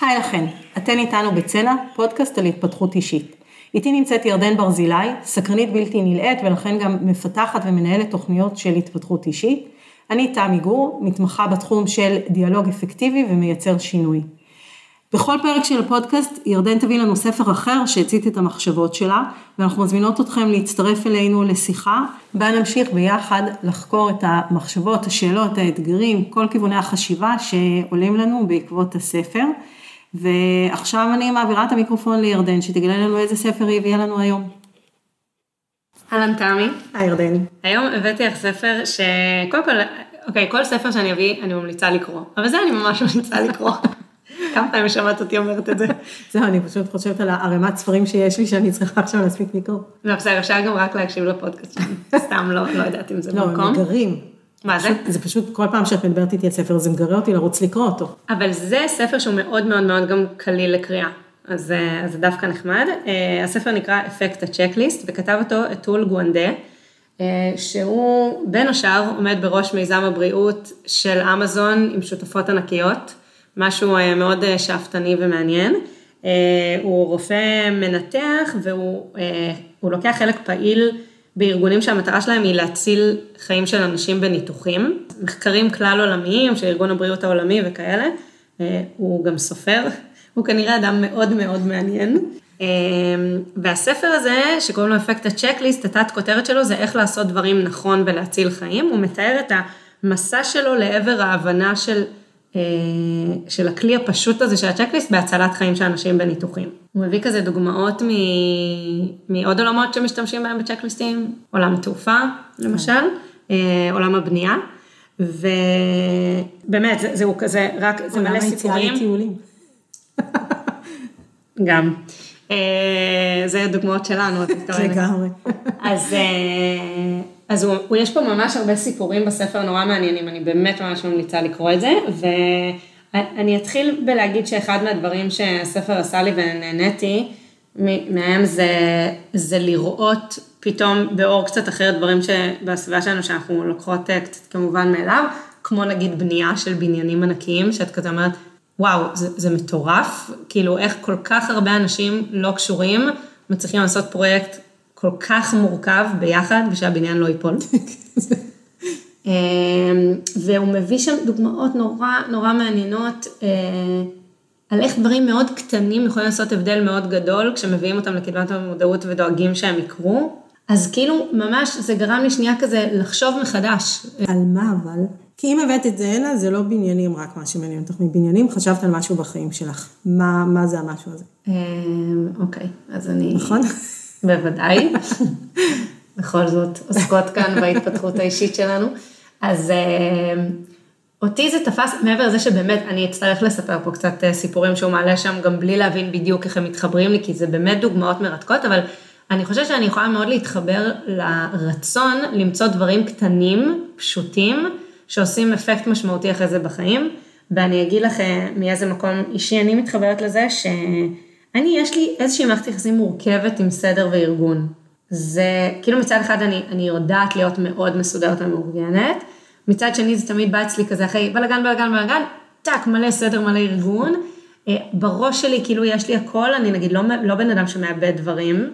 היי לכן, אתן איתנו בצנע, פודקאסט על התפתחות אישית. איתי נמצאת ירדן ברזילי, סקרנית בלתי נלאית ולכן גם מפתחת ומנהלת תוכניות של התפתחות אישית. אני תמי גור, מתמחה בתחום של דיאלוג אפקטיבי ומייצר שינוי. בכל פרק של הפודקאסט ירדן תביא לנו ספר אחר שהצית את המחשבות שלה, ואנחנו מזמינות אתכם להצטרף אלינו לשיחה, בה נמשיך ביחד לחקור את המחשבות, השאלות, האתגרים, כל כיווני החשיבה שעולים לנו בעקבות הספר. ועכשיו אני מעבירה את המיקרופון לירדן, שתגלה לנו איזה ספר היא הביאה לנו היום. אהלן תמי. היי ירדן. היום הבאתי לך ספר שקודם כל, אוקיי, כל ספר שאני אביא אני ממליצה לקרוא, אבל זה אני ממש ממליצה לקרוא. כמה פעמים שמעת אותי אומרת את זה. זהו, אני פשוט חושבת על הערימת ספרים שיש לי שאני צריכה עכשיו להספיק לקרוא. לא, בסדר, אפשר גם רק להקשיב לפודקאסט שלי, סתם לא, לא יודעת אם זה לא, במקום. הם מגרים. מה זה? זה פשוט כל פעם שאת מדברת איתי על ספר, זה מגרה אותי לרוץ לקרוא אותו. אבל זה ספר שהוא מאוד מאוד מאוד גם קליל לקריאה, אז אה, זה דווקא נחמד. אה, הספר נקרא אפקט הצ'קליסט, וכתב אותו אתול גואנדה, אה, שהוא בין השאר עומד בראש מיזם הבריאות של אמזון עם שותפות ענקיות, משהו מאוד שאפתני ומעניין. הוא רופא מנתח והוא לוקח חלק פעיל בארגונים שהמטרה שלהם היא להציל חיים של אנשים בניתוחים. מחקרים כלל עולמיים של ארגון הבריאות העולמי וכאלה. הוא גם סופר, הוא כנראה אדם מאוד מאוד מעניין. והספר הזה, שקוראים לו אפקט הצ'קליסט, התת כותרת שלו זה איך לעשות דברים נכון ולהציל חיים. הוא מתאר את המסע שלו לעבר ההבנה של של הכלי הפשוט הזה של הצ'קליסט בהצלת חיים של אנשים בניתוחים. הוא מביא כזה דוגמאות מ... מעוד עולמות שמשתמשים בהם בצ'קליסטים, עולם התעופה למשל, עולם הבנייה, ובאמת זה, זהו כזה, רק זה מלא סיפורים. עולם היציאה לטיולים. גם. זה דוגמאות שלנו, את מתכוונת. לגמרי. אז, אז הוא, יש פה ממש הרבה סיפורים בספר נורא מעניינים, אני באמת ממש ממליצה לקרוא את זה, ואני אתחיל בלהגיד שאחד מהדברים שהספר עשה לי ונהניתי מהם זה, זה לראות פתאום באור קצת אחר דברים שבסביבה שלנו שאנחנו לוקחות קצת כמובן מאליו, כמו נגיד בנייה של בניינים ענקיים, שאת כזה אומרת, וואו, זה, זה מטורף, כאילו איך כל כך הרבה אנשים לא קשורים מצליחים לעשות פרויקט כל כך מורכב ביחד ושהבניין לא ייפול. והוא מביא שם דוגמאות נורא נורא מעניינות על איך דברים מאוד קטנים יכולים לעשות הבדל מאוד גדול כשמביאים אותם לקדמת המודעות ודואגים שהם יקרו. אז כאילו ממש זה גרם לי שנייה כזה לחשוב מחדש. על מה אבל? כי אם הבאת את זה הנה, זה לא בניינים רק מה שמעניין אותך מבניינים, חשבת על משהו בחיים שלך. מה, מה זה המשהו הזה? אוקיי, אז אני... נכון? בוודאי. בכל זאת, עוסקות כאן בהתפתחות האישית שלנו. אז אותי זה תפס, מעבר לזה שבאמת אני אצטרך לספר פה קצת סיפורים שהוא מעלה שם, גם בלי להבין בדיוק איך הם מתחברים לי, כי זה באמת דוגמאות מרתקות, אבל אני חושבת שאני יכולה מאוד להתחבר לרצון למצוא דברים קטנים, פשוטים, שעושים אפקט משמעותי אחרי זה בחיים, ואני אגיד לך מאיזה מקום אישי אני מתחברת לזה, שאני, יש לי איזושהי מערכת יחסים מורכבת עם סדר וארגון. זה, כאילו מצד אחד אני, אני יודעת להיות מאוד מסודרת ומאורגנת, מצד שני זה תמיד בא אצלי כזה אחרי בלאגן, בלאגן, בלאגן, טאק, מלא סדר, מלא ארגון. בראש שלי כאילו יש לי הכל, אני נגיד לא, לא בן אדם שמאבד דברים,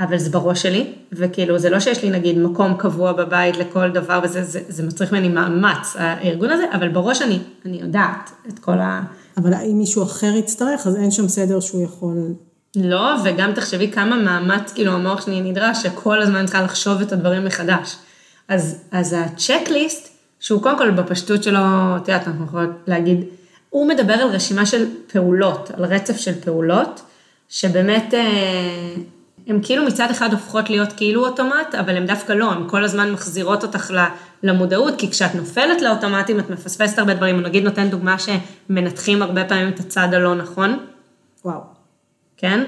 אבל זה בראש שלי, וכאילו זה לא שיש לי נגיד מקום קבוע בבית לכל דבר וזה, זה, זה מצריך ממני מאמץ, הארגון הזה, אבל בראש אני, אני יודעת את כל ה... אבל אם מישהו אחר יצטרך, אז אין שם סדר שהוא יכול... לא, וגם תחשבי כמה מאמץ, כאילו המוח שלי נדרש, שכל הזמן צריכה לחשוב את הדברים מחדש. אז, אז הצ'קליסט, שהוא קודם כל בפשטות שלו, את יודעת, אנחנו יכולות להגיד, הוא מדבר על רשימה של פעולות, על רצף של פעולות, שבאמת... הן כאילו מצד אחד הופכות להיות כאילו אוטומט, אבל הן דווקא לא, הן כל הזמן מחזירות אותך למודעות, כי כשאת נופלת לאוטומטים את מפספסת הרבה דברים, נגיד נותן דוגמה שמנתחים הרבה פעמים את הצד הלא נכון. וואו. כן?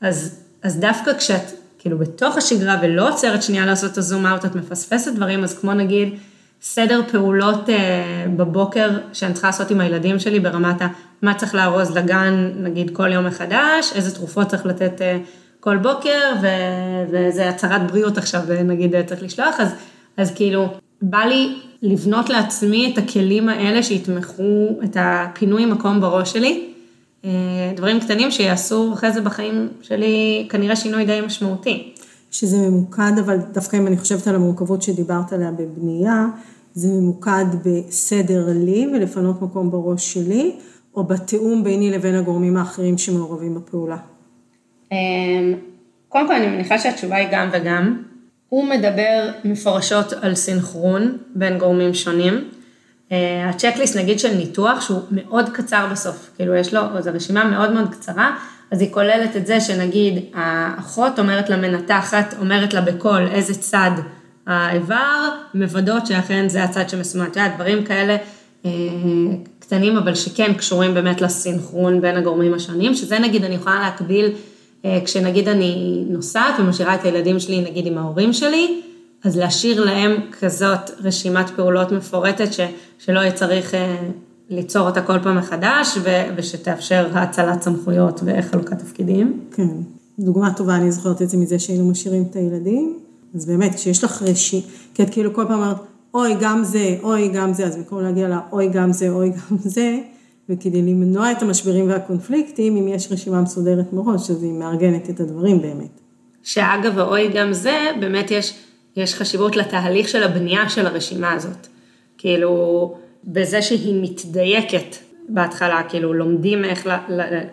אז, אז דווקא כשאת כאילו בתוך השגרה ולא עוצרת שנייה לעשות את הזום אאוט, את מפספסת דברים, אז כמו נגיד סדר פעולות אה, בבוקר שאני צריכה לעשות עם הילדים שלי ברמת ה, מה צריך לארוז לגן, נגיד כל יום מחדש, איזה תרופות צריך לתת אה, כל בוקר, וזה הצהרת בריאות עכשיו, נגיד צריך לשלוח, אז, אז כאילו, בא לי לבנות לעצמי את הכלים האלה שיתמכו את הפינוי מקום בראש שלי, אה, דברים קטנים שיעשו אחרי זה בחיים שלי כנראה שינוי די משמעותי. שזה ממוקד, אבל דווקא אם אני חושבת על המורכבות שדיברת עליה בבנייה, זה ממוקד בסדר לי ולפנות מקום בראש שלי, או בתיאום ביני לבין הגורמים האחרים שמעורבים בפעולה? אמ, קודם כל אני מניחה שהתשובה היא גם וגם. הוא מדבר מפורשות על סינכרון בין גורמים שונים. אה, הצ'קליסט נגיד של ניתוח שהוא מאוד קצר בסוף, כאילו יש לו, זו רשימה מאוד מאוד קצרה, אז היא כוללת את זה שנגיד האחות אומרת למנתחת, אומרת לה בקול איזה צד האיבר, מוודאות שאכן זה הצד שמסומן, את יודעת, דברים כאלה אה, קטנים, אבל שכן קשורים באמת לסינכרון בין הגורמים השונים, שזה נגיד אני יכולה להקביל, כשנגיד אני נוסעת ומשאירה את הילדים שלי נגיד עם ההורים שלי, אז להשאיר להם כזאת רשימת פעולות מפורטת ש, שלא יהיה צריך אה, ליצור אותה כל פעם מחדש ו, ושתאפשר האצלת סמכויות וחלוקת תפקידים. כן, דוגמה טובה, אני זוכרת את זה מזה שהיינו משאירים את הילדים, אז באמת, כשיש לך רשי, כי את כאילו כל פעם אומרת, אוי, גם זה, אוי, גם זה, אז במקום להגיע לאוי, גם זה, אוי, גם זה, וכדי למנוע את המשברים והקונפליקטים, אם יש רשימה מסודרת מראש, אז היא מארגנת את הדברים באמת. שאגב, האוי, גם זה, באמת יש, יש חשיבות לתהליך של הבנייה של הרשימה הזאת. כאילו, בזה שהיא מתדייקת בהתחלה, כאילו, לומדים איך,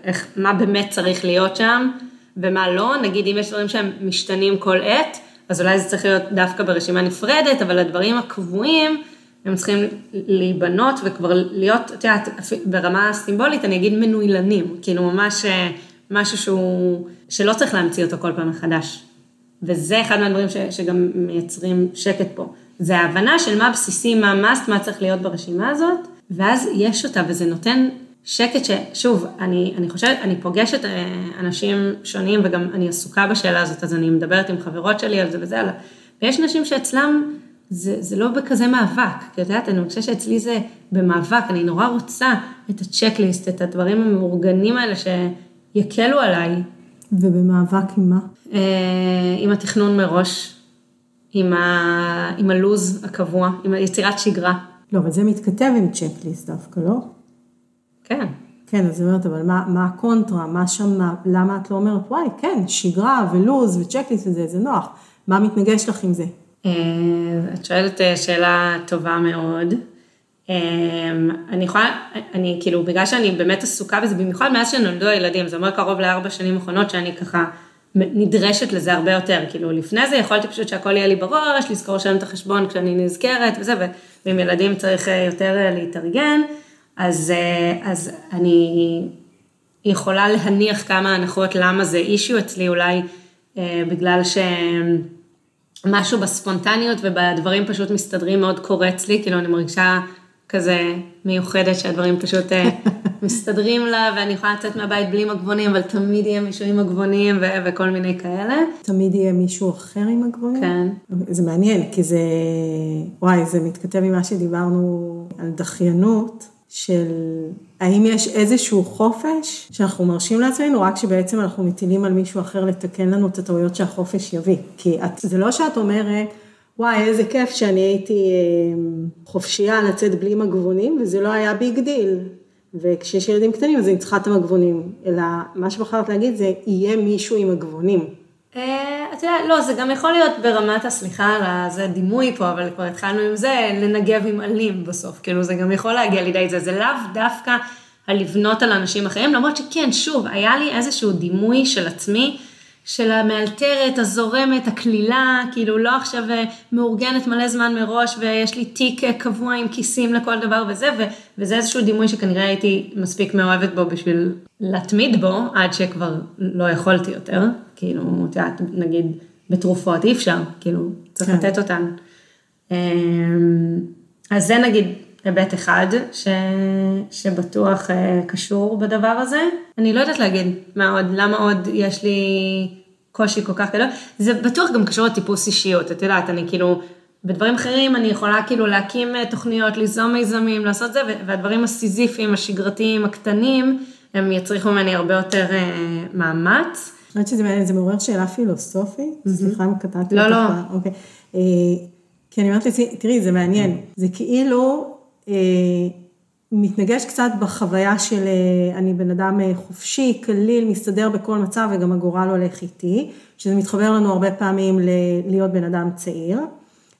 איך, מה באמת צריך להיות שם, ומה לא, נגיד אם יש דברים שהם משתנים כל עת, אז אולי זה צריך להיות דווקא ברשימה נפרדת, אבל הדברים הקבועים, הם צריכים להיבנות וכבר להיות, את יודעת, ברמה סימבולית אני אגיד מנוילנים, כאילו ממש אה, משהו שהוא, שלא צריך להמציא אותו כל פעם מחדש. וזה אחד מהדברים ש, שגם מייצרים שקט פה. זה ההבנה של מה בסיסי, מה מאסט, מה צריך להיות ברשימה הזאת, ואז יש אותה וזה נותן שקט ששוב, אני, אני חושבת, אני פוגשת אה, אנשים שונים וגם אני עסוקה בשאלה הזאת, אז אני מדברת עם חברות שלי על זה וזה, ויש נשים שאצלם זה, זה לא בכזה מאבק, כי את יודעת, אני חושבת שאצלי זה במאבק, אני נורא רוצה את הצ'קליסט, את הדברים המאורגנים האלה שיקלו עליי. ובמאבק עם מה? אה, עם התכנון מראש, עם, ה, עם הלוז הקבוע, עם יצירת שגרה. לא, אבל זה מתכתב עם צ'קליסט דווקא, לא? כן. כן, אז אני אומרת, אבל מה, מה הקונטרה, מה שם, מה, למה את לא אומרת, וואי, כן, שגרה ולוז וצ'קליסט וזה, זה נוח. מה מתנגש לך עם זה? אה, את שואלת אה, שאלה טובה מאוד. אה, אני יכולה, אני כאילו, בגלל שאני באמת עסוקה בזה, במיוחד מאז שנולדו הילדים, זה אומר קרוב לארבע שנים האחרונות שאני ככה נדרשת לזה הרבה יותר, כאילו לפני זה יכולתי פשוט שהכל יהיה לי בראש, לזכור לשלם את החשבון כשאני נזכרת וזה, ועם ילדים צריך יותר להתארגן. אז, אז אני יכולה להניח כמה הנחות למה זה אישיו אצלי, אולי בגלל שמשהו בספונטניות ובדברים פשוט מסתדרים מאוד קורץ לי, כאילו אני מרגישה כזה מיוחדת שהדברים פשוט אה, מסתדרים לה ואני יכולה לצאת מהבית בלי מגבונים, אבל תמיד יהיה מישהו עם מגבונים ו- וכל מיני כאלה. תמיד יהיה מישהו אחר עם מגבונים? כן. זה מעניין, כי זה, וואי, זה מתכתב עם מה שדיברנו על דחיינות. של האם יש איזשהו חופש שאנחנו מרשים לעצמנו, רק שבעצם אנחנו מטילים על מישהו אחר לתקן לנו את הטעויות שהחופש יביא. כי את, זה לא שאת אומרת, וואי, איזה כיף שאני הייתי אה, חופשייה לצאת בלי מגבונים, וזה לא היה big deal. וכשיש ילדים קטנים אז אני צריכה את המגבונים, אלא מה שבחרת להגיד זה, יהיה מישהו עם מגבונים. אה, אתה יודע, לא, זה גם יכול להיות ברמת הסליחה על זה דימוי פה, אבל כבר התחלנו עם זה, לנגב עם עלים בסוף, כאילו זה גם יכול להגיע לידי זה, זה לאו דווקא להיבנות על אנשים אחרים, למרות שכן, שוב, היה לי איזשהו דימוי של עצמי, של המאלתרת, הזורמת, הקלילה, כאילו לא עכשיו אה, מאורגנת מלא זמן מראש ויש לי תיק אה, קבוע עם כיסים לכל דבר וזה, ו, וזה איזשהו דימוי שכנראה הייתי מספיק מאוהבת בו בשביל להתמיד בו, עד שכבר לא יכולתי יותר, כאילו, את יודעת, נגיד בתרופות אי אפשר, כאילו, צריך כן. לתת אותן. אמ, אז זה נגיד היבט אחד ש... שבטוח אה, קשור בדבר הזה. אני לא יודעת להגיד מה עוד, למה עוד יש לי קושי כל כך גדול. זה בטוח גם קשור לטיפוס אישיות, את יודעת, אני כאילו, בדברים אחרים אני יכולה כאילו להקים אה, תוכניות, ליזום מיזמים, לעשות זה, והדברים הסיזיפיים, השגרתיים, הקטנים, הם יצריכו ממני הרבה יותר אה, מאמץ. אני חושבת שזה מעורר שאלה פילוסופית, סליחה אם קטעתי לא, אותך. לא. אוקיי. כי אני אומרת לעצמי, תראי, זה מעניין, זה כאילו אה, מתנגש קצת בחוויה של אה, אני בן אדם אה, חופשי, קליל, מסתדר בכל מצב וגם הגורל הולך איתי, שזה מתחבר לנו הרבה פעמים להיות בן אדם צעיר.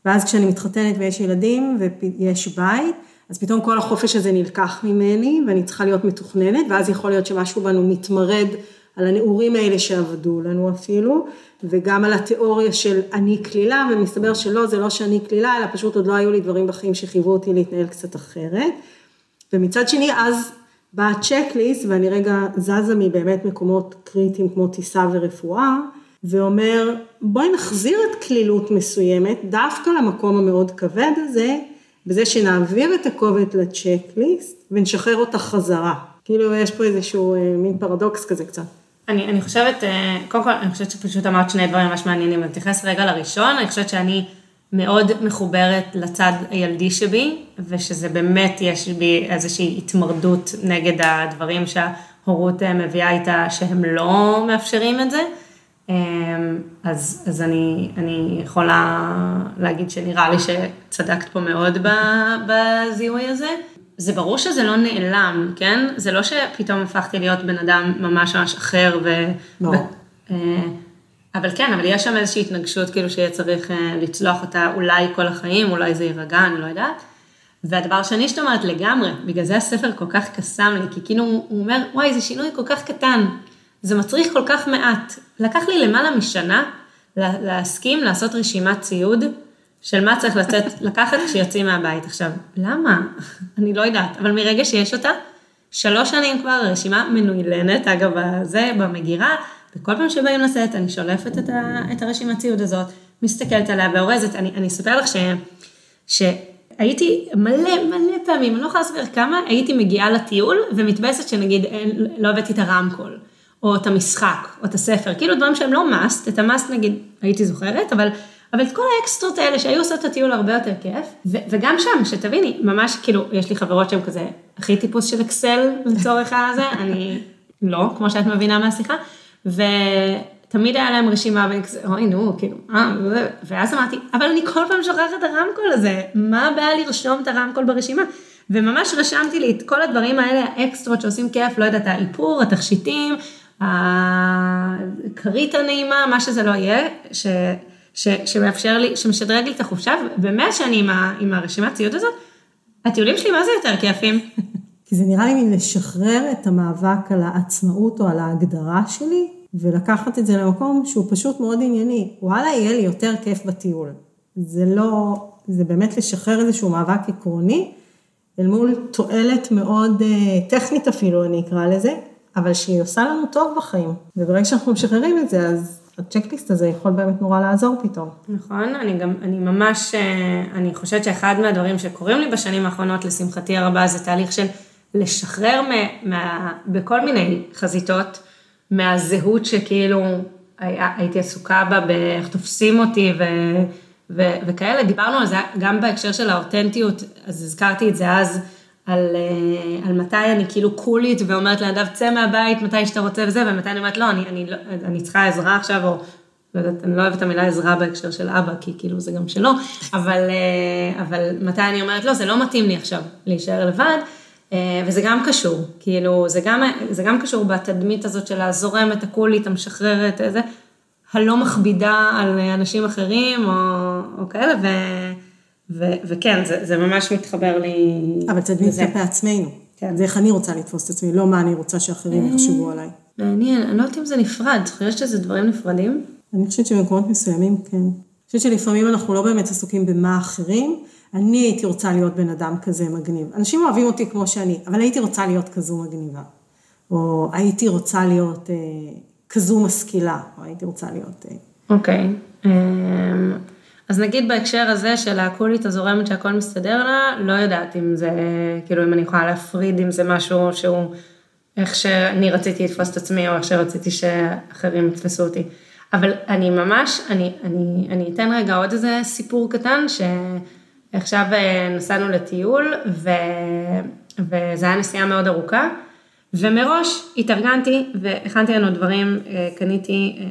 ואז כשאני מתחתנת ויש ילדים ויש בית, אז פתאום כל החופש הזה נלקח ממני ואני צריכה להיות מתוכננת, ואז יכול להיות שמשהו בנו מתמרד על הנעורים האלה שעבדו לנו אפילו, וגם על התיאוריה של אני כלילה, ומסתבר שלא, זה לא שאני כלילה, אלא פשוט עוד לא היו לי דברים בחיים שחייבו אותי להתנהל קצת אחרת. ומצד שני, אז בא הצ'קליסט, ואני רגע זזה מבאמת מקומות קריטיים כמו טיסה ורפואה, ואומר, בואי נחזיר את כלילות מסוימת, דווקא למקום המאוד כבד הזה, בזה שנעביר את הכובד לצ'קליסט ונשחרר אותה חזרה. כאילו יש פה איזשהו אה, מין פרדוקס כזה קצת. אני, אני חושבת, אה, קודם כל, אני חושבת שפשוט אמרת שני דברים ממש מעניינים. אני אתייחס רגע לראשון, אני חושבת שאני מאוד מחוברת לצד הילדי שבי, ושזה באמת, יש בי איזושהי התמרדות נגד הדברים שההורות אה, מביאה איתה, שהם לא מאפשרים את זה. אה, אז, אז אני, אני יכולה להגיד שנראה לי שצדקת פה מאוד בזיהוי הזה. זה ברור שזה לא נעלם, כן? זה לא שפתאום הפכתי להיות בן אדם ממש ממש אחר ו... לא. ו... אה, אבל כן, אבל יש שם איזושהי התנגשות כאילו שיהיה צריך אה, לצלוח אותה אולי כל החיים, אולי זה יירגע, אני לא יודעת. והדבר השני שאת אומרת לגמרי, בגלל זה הספר כל כך קסם לי, כי כאילו הוא אומר, וואי, זה שינוי כל כך קטן, זה מצריך כל כך מעט. לקח לי למעלה משנה להסכים לעשות רשימת ציוד של מה צריך לצאת, לקחת כשיוצאים מהבית. עכשיו, למה? אני לא יודעת, אבל מרגע שיש אותה, שלוש שנים כבר רשימה מנוילנת, אגב, זה במגירה, וכל פעם שבאים לצאת, אני שולפת את, ה, את הרשימת ציוד הזאת, מסתכלת עליה ואורזת. אני, אני אספר לך ש, שהייתי מלא מלא פעמים, אני לא יכולה לספר כמה, הייתי מגיעה לטיול ומתבאסת שנגיד אין, לא הבאתי את הרמקול, או את המשחק, או את הספר, כאילו דברים שהם לא מאסט, את המאסט נגיד הייתי זוכרת, אבל אבל את כל האקסטרות האלה שהיו עושות את הטיול הרבה יותר כיף, ו- וגם שם, שתביני, ממש כאילו, יש לי חברות שהן כזה, הכי טיפוס של אקסל לצורך הזה, אני לא, כמו שאת מבינה מהשיחה, ותמיד היה להם רשימה, אוי נו, כאילו, אה, ואז אמרתי, אבל אני כל פעם שוכחת את הרמקול הזה, מה הבעיה לרשום את הרמקול ברשימה? וממש רשמתי לי את כל הדברים האלה, האקסטרות שעושים כיף, לא יודעת, האיפור, התכשיטים, הכרית הנעימה, מה שזה לא יהיה, ש... שמאפשר לי, שמשדרג לי את החופשה, ומאה שאני עם, ה, עם הרשימת ציוד הזאת, הטיולים שלי מה זה יותר כיפים. כי זה נראה לי לשחרר את המאבק על העצמאות או על ההגדרה שלי, ולקחת את זה למקום שהוא פשוט מאוד ענייני. וואלה, יהיה לי יותר כיף בטיול. זה לא, זה באמת לשחרר איזשהו מאבק עקרוני, אל מול תועלת מאוד אה, טכנית אפילו, אני אקרא לזה, אבל שהיא עושה לנו טוב בחיים. וברגע שאנחנו משחררים את זה, אז הצ'קליסט הזה יכול באמת נורא לעזור פתאום. נכון, אני גם, אני ממש, אה, אני חושבת שאחד מהדברים שקורים לי בשנים האחרונות, לשמחתי הרבה, זה תהליך של לשחרר מה, מה, בכל מיני חזיתות, מהזהות שכאילו היה, הייתי עסוקה בה באיך תופסים אותי ו, ו, וכאלה, דיברנו על זה גם בהקשר של האותנטיות, אז הזכרתי את זה אז. על, אה, על מתי אני כאילו קולית ואומרת לאדם, צא מהבית מתי שאתה רוצה וזה, ומתי אני אומרת, לא, אני, אני, לא, אני צריכה עזרה עכשיו, או לא יודעת, אני לא אוהבת את המילה עזרה בהקשר של אבא, כי כאילו זה גם שלו, אבל, אה, אבל מתי אני אומרת, לא, זה לא מתאים לי עכשיו להישאר לבד, אה, וזה גם קשור, כאילו, זה גם, זה גם קשור בתדמית הזאת של הזורמת, הקולית, המשחררת, זה, הלא מכבידה על אנשים אחרים, או, או כאלה, ו... ו- וכן, זה, זה ממש מתחבר לי. אבל תדמית כלפי עצמנו. כן. זה איך אני רוצה לתפוס את עצמי, לא מה אני רוצה שאחרים אה, יחשבו עליי. מעניין, אני לא יודעת אם זה נפרד, את חושבת שזה דברים נפרדים? אני חושבת שבמקומות מסוימים כן. אני חושבת שלפעמים אנחנו לא באמת עסוקים במה אחרים. אני הייתי רוצה להיות בן אדם כזה מגניב. אנשים אוהבים אותי כמו שאני, אבל הייתי רוצה להיות כזו מגניבה. או הייתי רוצה להיות אה, כזו משכילה, או הייתי רוצה להיות... אה... אוקיי. אה, אז נגיד בהקשר הזה של הקולית הזורמת שהכל מסתדר לה, לא יודעת אם זה, כאילו אם אני יכולה להפריד אם זה משהו שהוא איך שאני רציתי לתפוס את עצמי או איך שרציתי שאחרים יתפסו אותי. אבל אני ממש, אני, אני, אני אתן רגע עוד איזה סיפור קטן, שעכשיו אה, נסענו לטיול ו, וזה היה נסיעה מאוד ארוכה, ומראש התארגנתי והכנתי לנו דברים, אה, קניתי אה,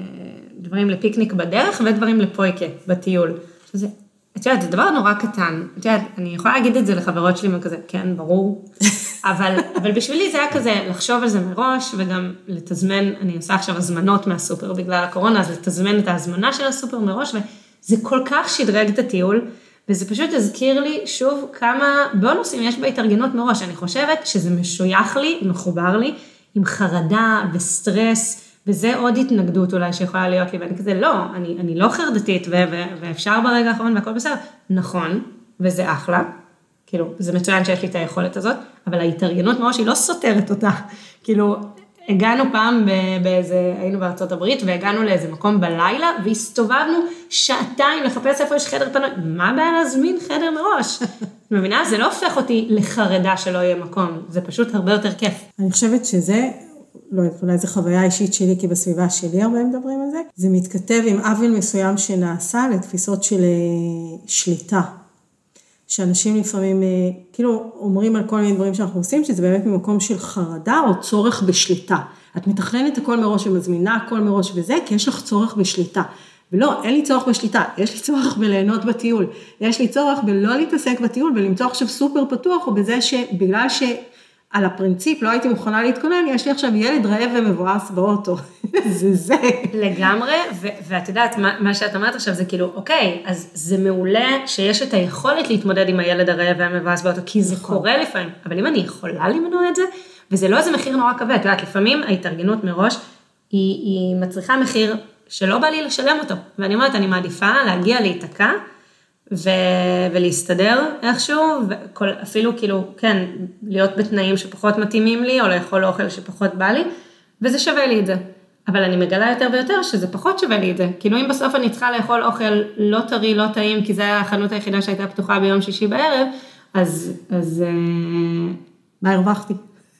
דברים לפיקניק בדרך ודברים לפויקה בטיול. שזה, את יודעת, זה דבר נורא קטן. את יודעת, אני יכולה להגיד את זה לחברות שלי, וכזה, כן, ברור. אבל, אבל בשבילי זה היה כזה לחשוב על זה מראש, וגם לתזמן, אני עושה עכשיו הזמנות מהסופר בגלל הקורונה, אז לתזמן את ההזמנה של הסופר מראש, וזה כל כך שדרג את הטיול, וזה פשוט הזכיר לי שוב כמה בונוסים יש בהתארגנות מראש. אני חושבת שזה משוייך לי, מחובר לי, עם חרדה וסטרס. וזה עוד התנגדות אולי שיכולה להיות לי, ואני כזה, לא, אני, אני לא חרדתית, ו- ו- ואפשר ברגע האחרון והכל בסדר. נכון, וזה אחלה, כאילו, זה מצוין שיש לי את היכולת הזאת, אבל ההתארגנות מראש היא לא סותרת אותה. כאילו, הגענו פעם באיזה, היינו בארצות הברית, והגענו לאיזה מקום בלילה, והסתובבנו שעתיים לחפש איפה יש חדר פנוי, מה הבעיה להזמין חדר מראש? מבינה? זה לא הופך אותי לחרדה שלא יהיה מקום, זה פשוט הרבה יותר כיף. אני חושבת שזה לא יודעת, אולי זו חוויה אישית שלי, כי בסביבה שלי הרבה מדברים על זה. זה מתכתב עם עוול מסוים שנעשה לתפיסות של אה, שליטה. שאנשים לפעמים, אה, כאילו, אומרים על כל מיני דברים שאנחנו עושים, שזה באמת ממקום של חרדה או צורך בשליטה. את מתכננת הכל מראש ומזמינה הכל מראש וזה, כי יש לך צורך בשליטה. ולא, אין לי צורך בשליטה, יש לי צורך בליהנות בטיול. יש לי צורך בלא להתעסק בטיול ולמצוא עכשיו סופר פתוח, או בזה שבגלל ש... על הפרינציפ, לא הייתי מוכנה להתכונן, יש לי עכשיו ילד רעב ומבואס באוטו. זה זה. לגמרי, ואת יודעת, מה, מה שאת אמרת עכשיו זה כאילו, אוקיי, אז זה מעולה שיש את היכולת להתמודד עם הילד הרעב והמבואס באוטו, כי זה נכון. קורה לפעמים, אבל אם אני יכולה למנוע את זה, וזה לא איזה מחיר נורא כבד, את יודעת, לפעמים ההתארגנות מראש, היא, היא מצריכה מחיר שלא בא לי לשלם אותו. ואני אומרת, אני מעדיפה להגיע להיתקע, ו... ולהסתדר איכשהו, וכל, אפילו כאילו, כן, להיות בתנאים שפחות מתאימים לי, או לאכול אוכל שפחות בא לי, וזה שווה לי את זה. אבל אני מגלה יותר ויותר שזה פחות שווה לי את זה. כאילו אם בסוף אני צריכה לאכול אוכל לא טרי, לא טעים, כי זו החנות היחידה שהייתה פתוחה ביום שישי בערב, אז... אז אה, מה הרווחתי?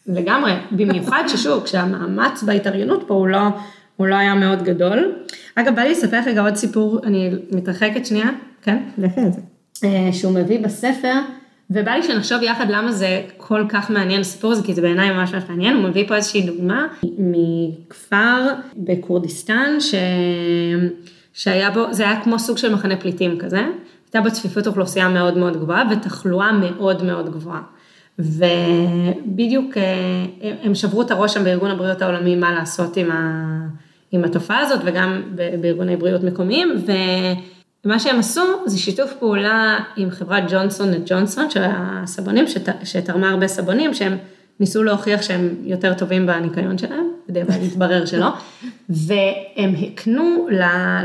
לגמרי, במיוחד ששוב, כשהמאמץ בהתארגנות פה הוא לא, הוא לא היה מאוד גדול. אגב, בא לי לספר רגע עוד סיפור, אני מתרחקת שנייה, כן? לכי על זה. אה, שהוא מביא בספר, ובא לי שנחשוב יחד למה זה כל כך מעניין הסיפור הזה, כי זה בעיניי ממש ממש מעניין, הוא מביא פה איזושהי דוגמה מכפר בכורדיסטן, ש... שהיה בו, זה היה כמו סוג של מחנה פליטים כזה, הייתה בו צפיפות אוכלוסייה מאוד מאוד גבוהה ותחלואה מאוד מאוד גבוהה. ובדיוק אה, הם שברו את הראש שם בארגון הבריאות העולמי מה לעשות עם, ה... עם התופעה הזאת וגם בארגוני בריאות מקומיים. ומה שהם עשו זה שיתוף פעולה עם חברת ג'ונסון את ג'ונסון של הסבונים, שת, שתרמה הרבה סבונים, שהם ניסו להוכיח שהם יותר טובים בניקיון שלהם, בדיעבד התברר שלא, והם הקנו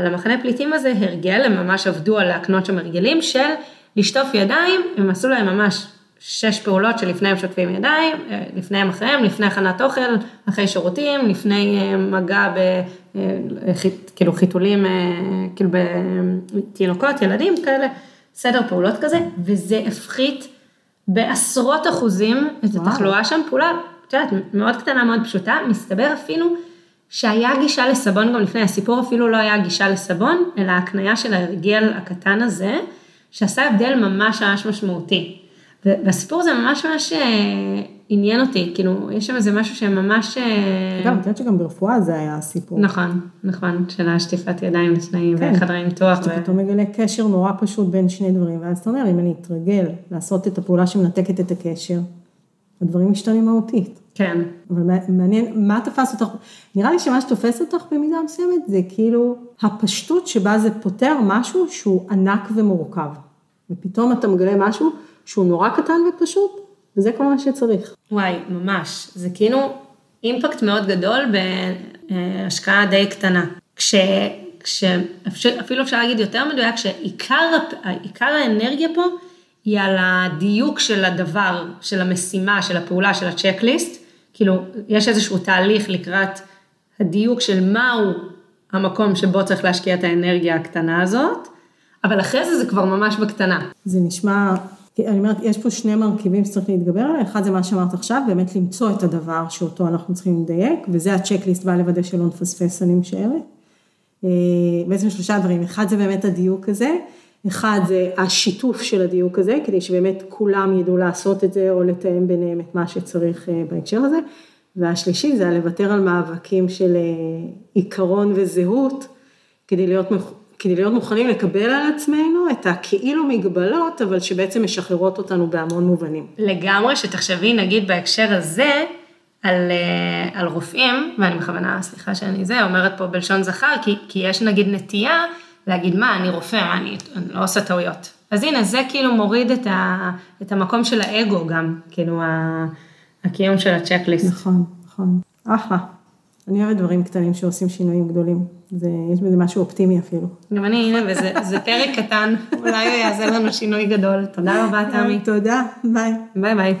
למחנה פליטים הזה הרגל, הם ממש עבדו על להקנות שם הרגלים של לשטוף ידיים, הם עשו להם ממש שש פעולות שלפני הם שוטפים ידיים, אה, לפני הם אחריהם, לפני הכנת אוכל, אחרי שירותים, לפני אה, מגע ב... אה, כאילו חיתולים, כאילו בתינוקות, ילדים כאלה, סדר פעולות כזה, וזה הפחית בעשרות אחוזים את וואו. התחלואה שם, פעולה, את יודעת, מאוד קטנה, מאוד פשוטה, מסתבר אפילו שהיה גישה לסבון גם לפני, הסיפור אפילו לא היה גישה לסבון, אלא הקנייה של ההרגל הקטן הזה, שעשה הבדל ממש ממש משמעותי. והסיפור הזה ממש ממש אה, עניין אותי, כאילו, יש שם איזה משהו שממש... אה, אגב, את יודעת שגם ברפואה זה היה הסיפור. נכון, נכון, של השטיפת ידיים לפני כן. וחדרי ניתוח. שאתה פתאום מגלה קשר נורא פשוט בין שני דברים, ואז אתה אומר, אם אני אתרגל לעשות את הפעולה שמנתקת את הקשר, הדברים משתנים מהותית. כן. אבל מעניין, מה תפס אותך? נראה לי שמה שתופס אותך במידה מסוימת זה כאילו הפשטות שבה זה פותר משהו שהוא ענק ומורכב. ופתאום אתה מגלה משהו שהוא נורא קטן ופשוט, וזה כל מה שצריך. וואי, ממש. זה כאילו אימפקט מאוד גדול בהשקעה די קטנה. כש... כשאפילו אפשר להגיד יותר מדויק, שעיקר האנרגיה פה היא על הדיוק של הדבר, של המשימה, של הפעולה, של הצ'קליסט. כאילו, יש איזשהו תהליך לקראת הדיוק של מהו המקום שבו צריך להשקיע את האנרגיה הקטנה הזאת, אבל אחרי זה זה כבר ממש בקטנה. זה נשמע אני אומרת, יש פה שני מרכיבים שצריך להתגבר עליהם, אחד זה מה שאמרת עכשיו, באמת למצוא את הדבר שאותו אנחנו צריכים לדייק, וזה הצ'קליסט בא לוודא שלא נפספס, אני משערת. אה, בעצם שלושה דברים, אחד זה באמת הדיוק הזה, אחד זה השיתוף של הדיוק הזה, כדי שבאמת כולם ידעו לעשות את זה, או לתאם ביניהם את מה שצריך אה, בהקשר הזה, והשלישי זה הלוותר על מאבקים של אה, עיקרון וזהות, כדי להיות כדי להיות מוכנים לקבל על עצמנו את הכאילו מגבלות, אבל שבעצם משחררות אותנו בהמון מובנים. לגמרי, שתחשבי נגיד בהקשר הזה, על, אה, על רופאים, ואני בכוונה, סליחה שאני זה, אומרת פה בלשון זכר, כי, כי יש נגיד נטייה להגיד, מה, אני רופא, מה, אני, אני לא עושה טעויות. אז הנה, זה כאילו מוריד את, ה, את המקום של האגו גם, כאילו, הקיום של הצ'קליסט. נכון, נכון. אחלה. אני אוהבת דברים קטנים שעושים שינויים גדולים. זה, יש בזה משהו אופטימי אפילו. גם אני, הנה, וזה פרק קטן, אולי הוא יעשה לנו שינוי גדול. תודה רבה, תמי. תודה, ביי. ביי ביי.